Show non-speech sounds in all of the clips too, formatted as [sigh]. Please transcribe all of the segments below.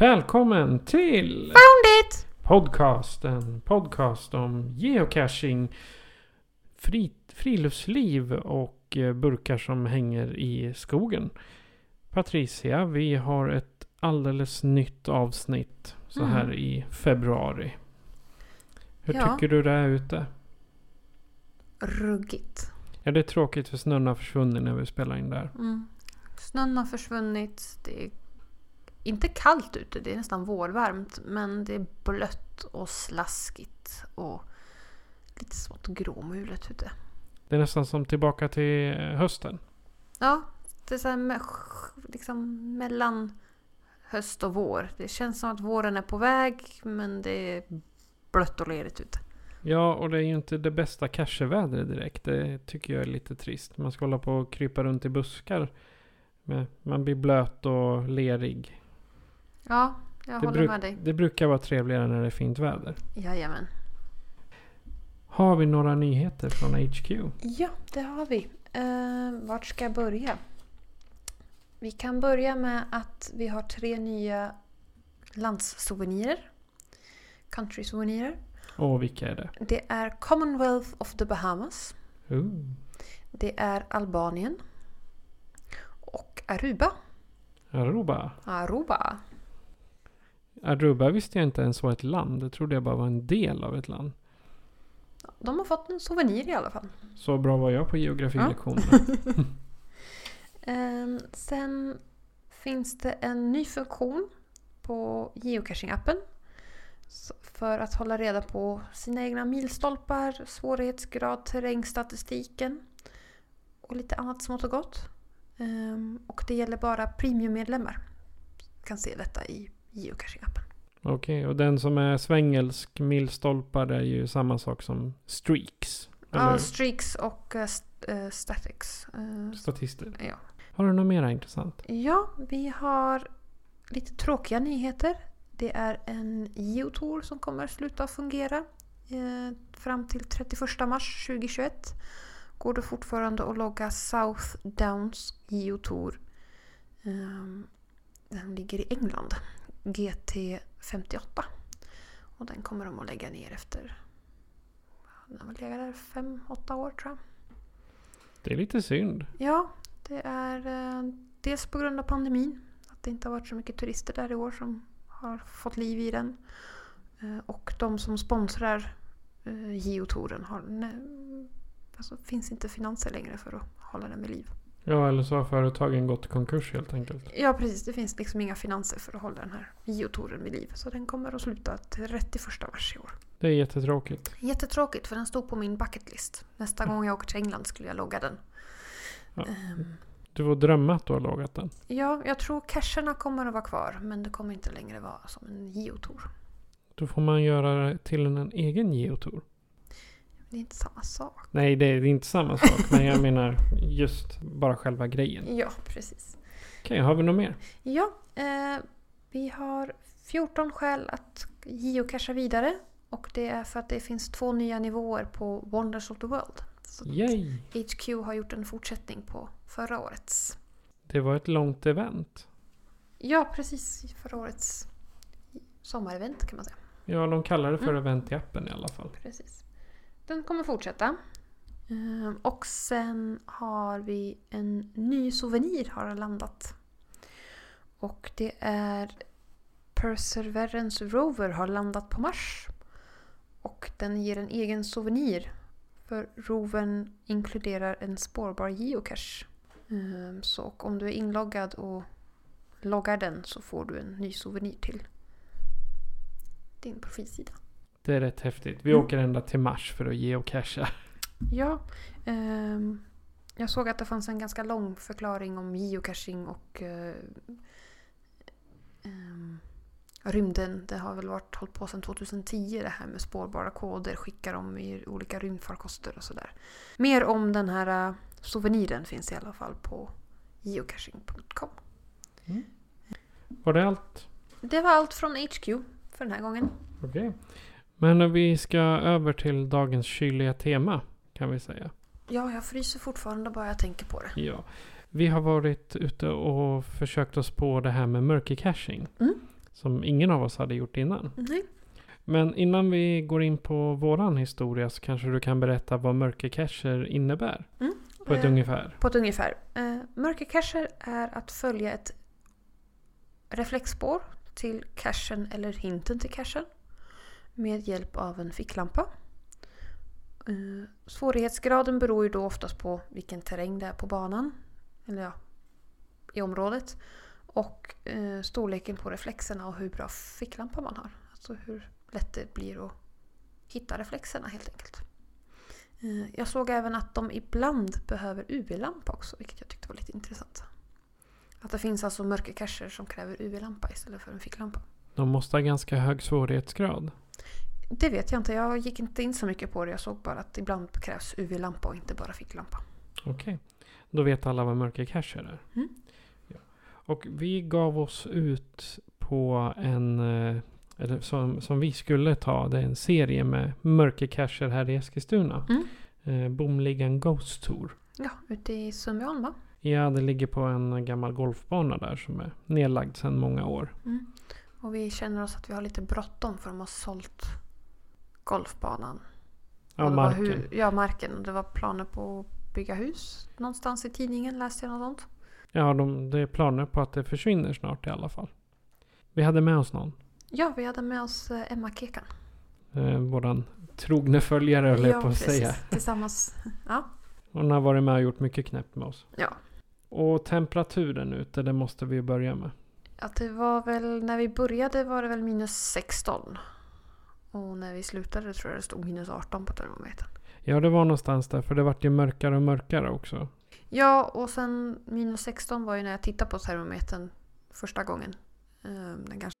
Välkommen till Found it! Podcast. En podcast om geocaching, fri, friluftsliv och eh, burkar som hänger i skogen. Patricia, vi har ett alldeles nytt avsnitt så här Mm. i februari. Hur Ja. tycker du det är ute? Ruggigt. Ja, det är tråkigt för snön har försvunnit när vi spelar in där. Mm. Snön har försvunnit. Det är inte kallt ute, det är nästan vårvarmt. Men det är blött och slaskigt och lite smått gråmulet ute. Det är nästan som tillbaka till hösten. Ja, det är så här liksom mellan höst och vår. Det känns som att våren är på väg men det är blött och ledigt ute. Ja, och det är ju inte det bästa cachevädret direkt. Det tycker jag är lite trist. Man ska hålla på och krypa runt i buskar. Man blir blöt och lerig. Ja, jag Det, håller med dig. det brukar vara trevligare när det är fint väder. Jajamän. Har vi några nyheter från HQ? Ja, det har vi. Uh, vart ska jag börja? Vi kan börja med att vi har tre nya landssouvenirer. Country-souvenirer. Och vilka är det? Det är Commonwealth of the Bahamas. Ooh. Det är Albanien. Och Aruba. Aruba. Aruba. Aruba visste jag inte ens var ett land. Det trodde jag bara var en del av ett land. De har fått en souvenir i alla fall. Så bra var jag på geografilektionerna. [laughs] Ehm, sen finns det en ny funktion på geocaching-appen. För att hålla reda på sina egna milstolpar, svårighetsgrad, terrängstatistiken och lite annat smått och gott. Ehm, och det gäller bara premiummedlemmar. Kan se detta i geocaching-appen. Okej, och den som är svengelsk milstolpar är ju samma sak som streaks. Eller Ja, streaks och uh, st- eh, statics. Eh, statister. ja. Har du något mer intressant? Ja, vi har lite tråkiga nyheter. Det är en geotour som kommer sluta fungera eh, fram till 31 mars 2021. Går det fortfarande att logga South Downs geotour. Eh, den ligger i England. GT58. Och den kommer de att lägga ner efter den har legat där 5-8 år tror jag. Det är lite synd. Ja, det är eh, dels på grund av pandemin. Att det inte har varit så mycket turister där i år som har fått liv i den. Eh, och de som sponsrar eh, geotouren har, alltså, finns inte finanser längre för att hålla den vid liv. Ja, eller så har företagen gått i konkurs helt enkelt. Ja precis, det finns liksom inga finanser för att hålla den här geotouren vid liv. Så den kommer att sluta 31 mars i år. Det är jättetråkigt. Jättetråkigt för den stod på min bucketlist. Nästa gång jag åker till England skulle jag logga den. Ja. Ehm, Du får drömma att du har lagat den. Ja, jag tror cacherna kommer att vara kvar men det kommer inte längre vara som en geotour. Då får man göra det till en, en egen geotour. Det är inte samma sak. Nej, det är inte samma sak. men jag menar just bara själva grejen. Ja, precis. Okej, har vi något mer? Ja, eh, vi har 14 skäl att geocacha vidare. Och det är för att det finns två nya nivåer på Wonders of the World. Så Yay! HQ har gjort en fortsättning på förra årets. Det var ett långt event. Ja, precis. Förra årets sommarevent kan man säga. Ja, de kallar det för Mm. event i appen i alla fall. Precis. Den kommer fortsätta. Ehm, och sen har vi en ny souvenir har landat. Och det är Perseverance Rover har landat på Mars. Och den ger en egen souvenir. För rovern inkluderar en spårbar geocache. Ehm, så om du är inloggad och loggar den så får du en ny souvenir till din profilsida. Det är rätt häftigt. Vi Mm. åker ända till Mars för att geocacha. Ja, ehm, jag såg att det fanns en ganska lång förklaring om geocaching och eh, ehm, rymden. Det har väl varit hållit på sedan 2010 det här med spårbara koder, skicka dem i olika rymdfarkoster och sådär. Mer om den här eh, souveniren finns i alla fall på geocaching.com. Var det allt? Det var allt från HQ för den här gången. Okej. Men vi ska över till dagens kyliga tema. Kan vi säga. Ja, jag fryser fortfarande bara jag tänker på det. Ja. Vi har varit ute och försökt oss på det här med mörkercaching. Mm. Som ingen av oss hade gjort innan. Nej. Men innan vi går in på våran historia så kanske du kan berätta vad mörkercacher innebär. Mm. På ett Eh, ungefär. På ett ungefär. Eh, mörkercacher är att följa ett reflexspår till cachen eller hinten till cachen med hjälp av en ficklampa. Eh, svårighetsgraden beror ju då oftast på vilken terräng det är på banan. Eller ja, i området. Och eh, storleken på reflexerna och hur bra ficklampa man har. Alltså hur lätt det blir att hitta reflexerna helt enkelt. Eh, Jag såg även att de ibland behöver UV-lampa också, vilket jag tyckte var lite intressant. Att det finns alltså mörkercacher som kräver UV-lampa istället för en ficklampa. De måste ha ganska hög svårighetsgrad. Det vet jag inte, jag gick inte in så mycket på det. Jag såg bara att ibland krävs UV-lampa och inte bara ficklampa. Okej. Då vet alla vad mörkercacher är. Mm. Ja. Och vi gav oss ut på en... eh, Eller som, som vi skulle ta. Det är en serie med mörkercacher här i Eskilstuna. Mm. Eh, Bomligan Ghost Tour. Ja, ute i Sundbyholm va? Ja, det ligger på en gammal golfbana där som är nedlagd sedan många år. Och vi känner oss att vi har lite bråttom för de har sålt golfbanan. Ja, marken. Hur, ja, marken. Det var planer på att bygga hus någonstans i tidningen, läste jag något sånt. Ja, de, det är planer på att det försvinner snart i alla fall. Vi hade med oss någon. Ja, vi hade med oss eh, Emma Kekan. Eh, våran trogne följare höll jag på att säga. Tillsammans. [laughs] Ja. Hon har varit med och gjort mycket knäppt med oss. Ja. Och temperaturen ute, det måste vi börja med. Att det var väl, när vi började var det väl minus 16. Och när vi slutade tror jag det stod minus 18 på termometern. Ja, det var någonstans där, för det vart ju mörkare och mörkare också. Ja, och sen minus 16 var ju när jag tittade på termometern första gången. Ehm, Den kanske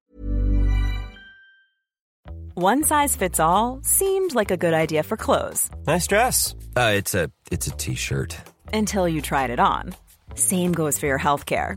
One size fits all seemed like a good idea for clothes Nice dress. Uh, it's a it's a t-shirt. until you tried it on. Same goes for your healthcare.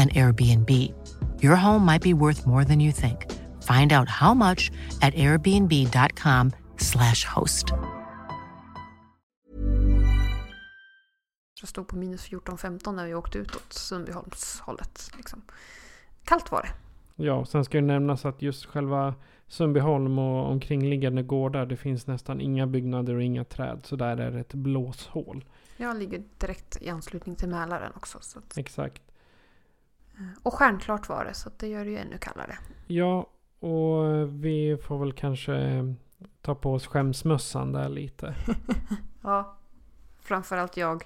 an Airbnb. Your home might be worth more than you think. Find out how much at airbnb.com/slash host. stod på minus 14-15 när vi åkte utåt Sundbyholmshållet. Liksom. Kallt var det. Ja, och sen ska det nämnas att just själva Sundbyholm och omkringliggande gårdar, det finns nästan inga byggnader och inga träd. Så där är det ett blåshål. Jag ligger direkt i anslutning till Mälaren också. Så att, Exakt. Och stjärnklart var det, så det gör det ju ännu kallare. Ja, och vi får väl kanske ta på oss skämsmössan där lite. [laughs] Ja, framförallt jag.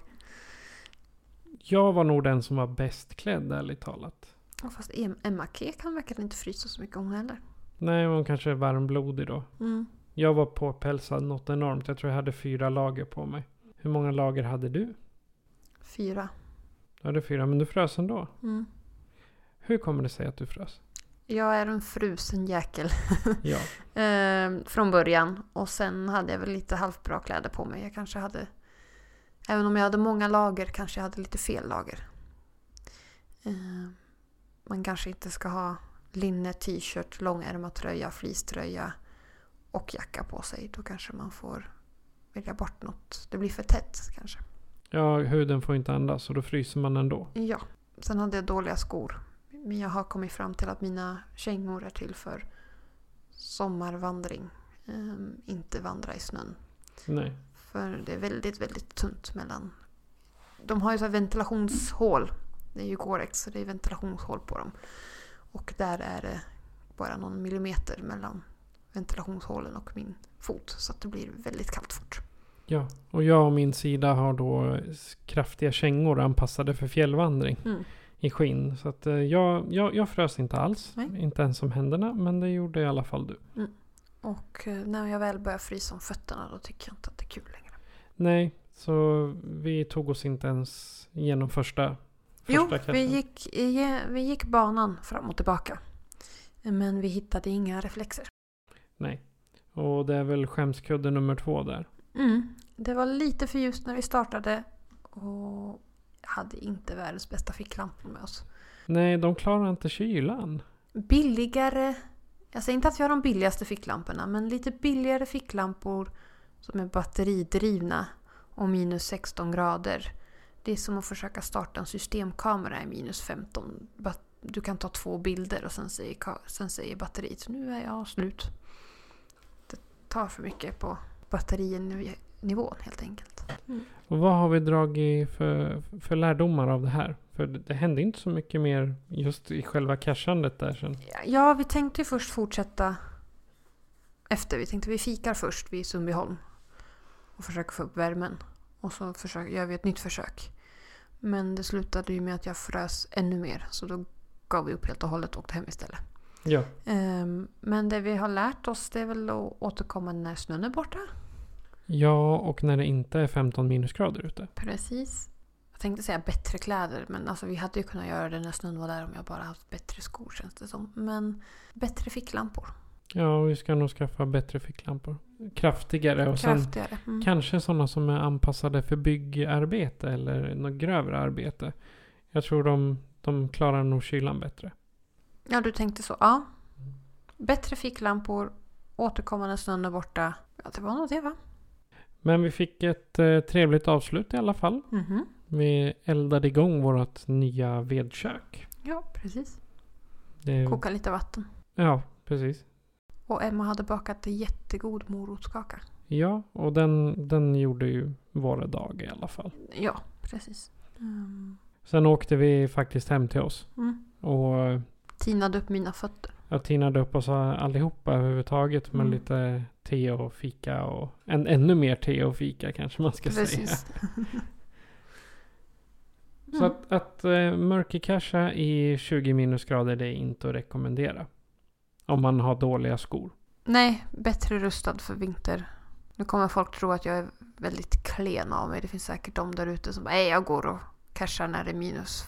Jag var nog den som var bäst klädd, ärligt talat. Ja, Fast Em- Emma K kan verkar inte frysa så mycket hon heller. Nej, hon kanske är varmblodig då. Mm. Jag var påpälsad något enormt. Jag tror jag hade fyra lager på mig. Hur många lager hade du? Fyra. Du hade fyra, men du frös ändå. Mm. Hur kommer det sig att du frös? Jag är en frusen jäkel. [laughs] Ja. eh, från början. Och sen hade jag väl lite halvt bra kläder på mig. Jag kanske hade... Även om jag hade många lager kanske jag hade lite fel lager. Eh, man kanske inte ska ha linne, t-shirt, långärmad tröja, fleecetröja och jacka på sig. Då kanske man får välja bort något. Det blir för tätt kanske. Ja, huden får inte andas och då fryser man ändå. Ja. Sen hade jag dåliga skor. Men jag har kommit fram till att mina kängor är till för sommarvandring. Ehm, inte vandra i snön. Nej. För det är väldigt, väldigt tunt mellan... De har ju så ventilationshål. Det är ju Gore-Tex så det är ventilationshål på dem. Och där är det bara någon millimeter mellan ventilationshålen och min fot. Så att det blir väldigt kallt fort. Ja, och jag och min sida har då kraftiga kängor anpassade för fjällvandring Mm. I skinn. Så att eh, jag, jag, jag frös inte alls. Nej. Inte ens om händerna, men det gjorde i alla fall du. Och eh, när jag väl börjar frysa om fötterna då tycker jag inte att det är kul längre. Nej, så vi tog oss inte ens igenom första, Jo, första vi cachen. gick, vi gick banan fram och tillbaka. Men vi hittade inga reflexer. Nej. Och det är väl skämskudde nummer två där. Mm. Det var lite för ljust när vi startade och hade inte världens bästa ficklampor med oss. Nej, de klarar inte kylan. Billigare, jag säger inte att vi har de billigaste ficklamporna, men lite billigare ficklampor som är batteridrivna och minus 16 grader. Det är som att försöka starta en systemkamera i minus 15. Bat- Du kan ta två bilder och sen säger, sen säger batteriet nu är jag slut. Det tar för mycket på batterinivån helt enkelt. Och vad har vi dragit för, för lärdomar av det här? För det, det hände inte så mycket mer just i själva cashandet där sen. Ja, vi tänkte ju först fortsätta efter. Vi tänkte vi fikar först vid Sundbyholm och försöker få upp värmen. Och så försöker, gör vi ett nytt försök. Men det slutade ju med att jag frös ännu mer. Så då gav vi upp helt och hållet och åkte hem istället. Ja. Ehm, men det vi har lärt oss det är väl att återkomma när snön är borta. Ja, och när det inte är 15 minusgrader ute. Precis. Jag tänkte säga bättre kläder, men alltså vi hade ju kunnat göra det när snön var där om jag bara haft bättre skor känns det som. Men bättre ficklampor. Ja, vi ska nog skaffa bättre ficklampor. Kraftigare och sen Kraftigare. Mm. kanske sådana som är anpassade för byggarbete eller något grövre arbete. Jag tror de, de klarar nog kylan bättre. Ja, du tänkte så. Ja. Bättre ficklampor, återkommande snön är borta. Ja, det var nog det va? Men vi fick ett eh, trevligt avslut i alla fall. Mhm. Vi eldade igång vårt nya vedkök. Ja, precis. Det, Koka lite vatten. ja, precis. Och Emma hade bakat en jättegod morotskaka. Ja, och den, den gjorde ju våra dag i alla fall. Ja, precis. Mm. Sen åkte vi faktiskt hem till oss. Mm. Och eh, Tinade upp mina fötter. jag tinade upp oss allihopa överhuvudtaget med Mm. lite te och fika och en, ännu mer te och fika kanske man ska säga. Precis. [laughs] Så Mm. att, att uh, mörkercasha i 20 minusgrader det är inte att rekommendera. Om man har dåliga skor. Nej, bättre rustad för vinter. Nu kommer folk tro att jag är väldigt klen av mig. Det finns säkert de där ute som nej jag går och cashar när det är minus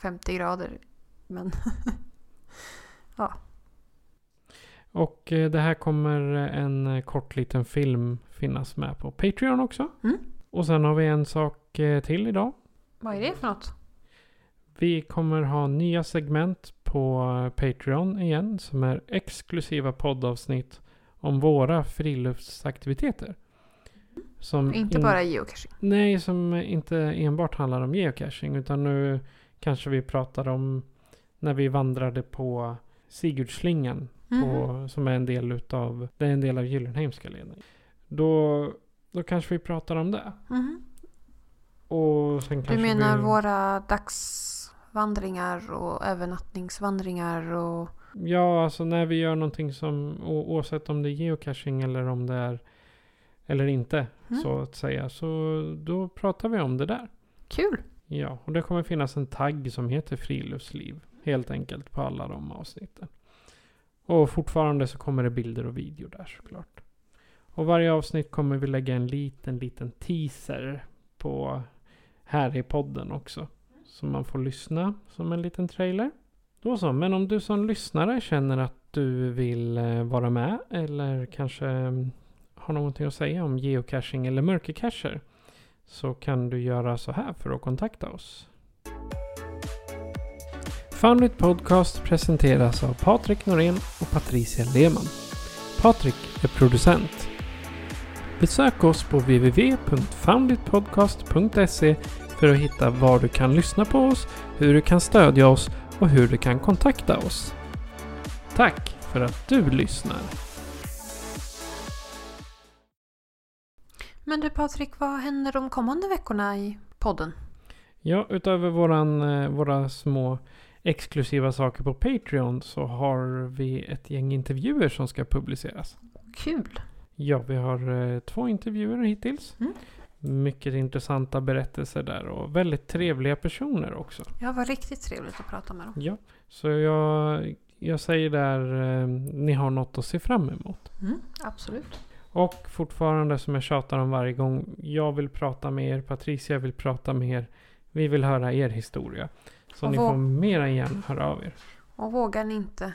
40-50 grader. Men [laughs] Och eh, det här kommer en eh, kort liten film finnas med på Patreon också. Mm. Och sen har vi en sak eh, till idag. vad är det för något? Vi kommer ha nya segment på Patreon igen som är exklusiva poddavsnitt om våra friluftsaktiviteter. Som Inte in- bara geocaching. Nej, som inte enbart handlar om geocaching utan nu kanske vi pratar om när vi vandrade på Sigurdslingan på, Mhm. som är en del utav, det är en del av Gyllenheimska leden. Då, då kanske vi pratar om det. Mhm. Och sen Du menar vi, våra dagsvandringar och övernattningsvandringar och... Ja, alltså när vi gör någonting som, oavsett om det är geocaching eller om det är, eller inte, Mm. så att säga, så då pratar vi om det där. Kul! Ja, och det kommer finnas en tagg som heter friluftsliv. Helt enkelt på alla de avsnitten. Och fortfarande så kommer det bilder och video där såklart. Och varje avsnitt kommer vi lägga en liten, liten teaser på här i podden också. Så man får lyssna som en liten trailer. Då så, men om du som lyssnare känner att du vill eh, vara med eller kanske mm, har någonting att säga om geocaching eller mörkercacher så kan du göra så här för att kontakta oss. Foundit Podcast presenteras av Patrik Norén och Patricia Lehmann. Patrik är producent. Besök oss på www.founditpodcast.se för att hitta var du kan lyssna på oss, hur du kan stödja oss och hur du kan kontakta oss. Tack för att du lyssnar. Men du Patrik, vad händer de kommande veckorna i podden? Ja, utöver våran, eh, våra små exklusiva saker på Patreon så har vi ett gäng intervjuer som ska publiceras. Kul! Ja, vi har eh, två intervjuer hittills. Mm. Mycket intressanta berättelser där och väldigt trevliga personer också. Ja, var riktigt trevligt att prata med dem. Ja, så jag, jag säger där, eh, ni har något att se fram emot. Mm, absolut. Och fortfarande som jag tjatar om varje gång. Jag vill prata med er. Patricia vill prata med er. Vi vill höra er historia. Så Och ni får mera gärna höra av er. Och vågar ni inte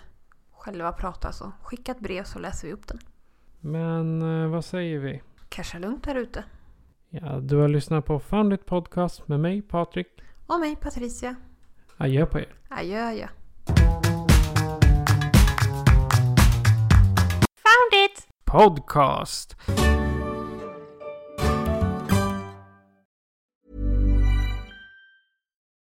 själva prata så skicka ett brev så läser vi upp den. Men eh, vad säger vi? Casha lugnt där ute. Ja, du har lyssnat på Found It Podcast med mig Patrik. Och mig Patricia. Adjö på er. Adjö adjö. Found it! Podcast!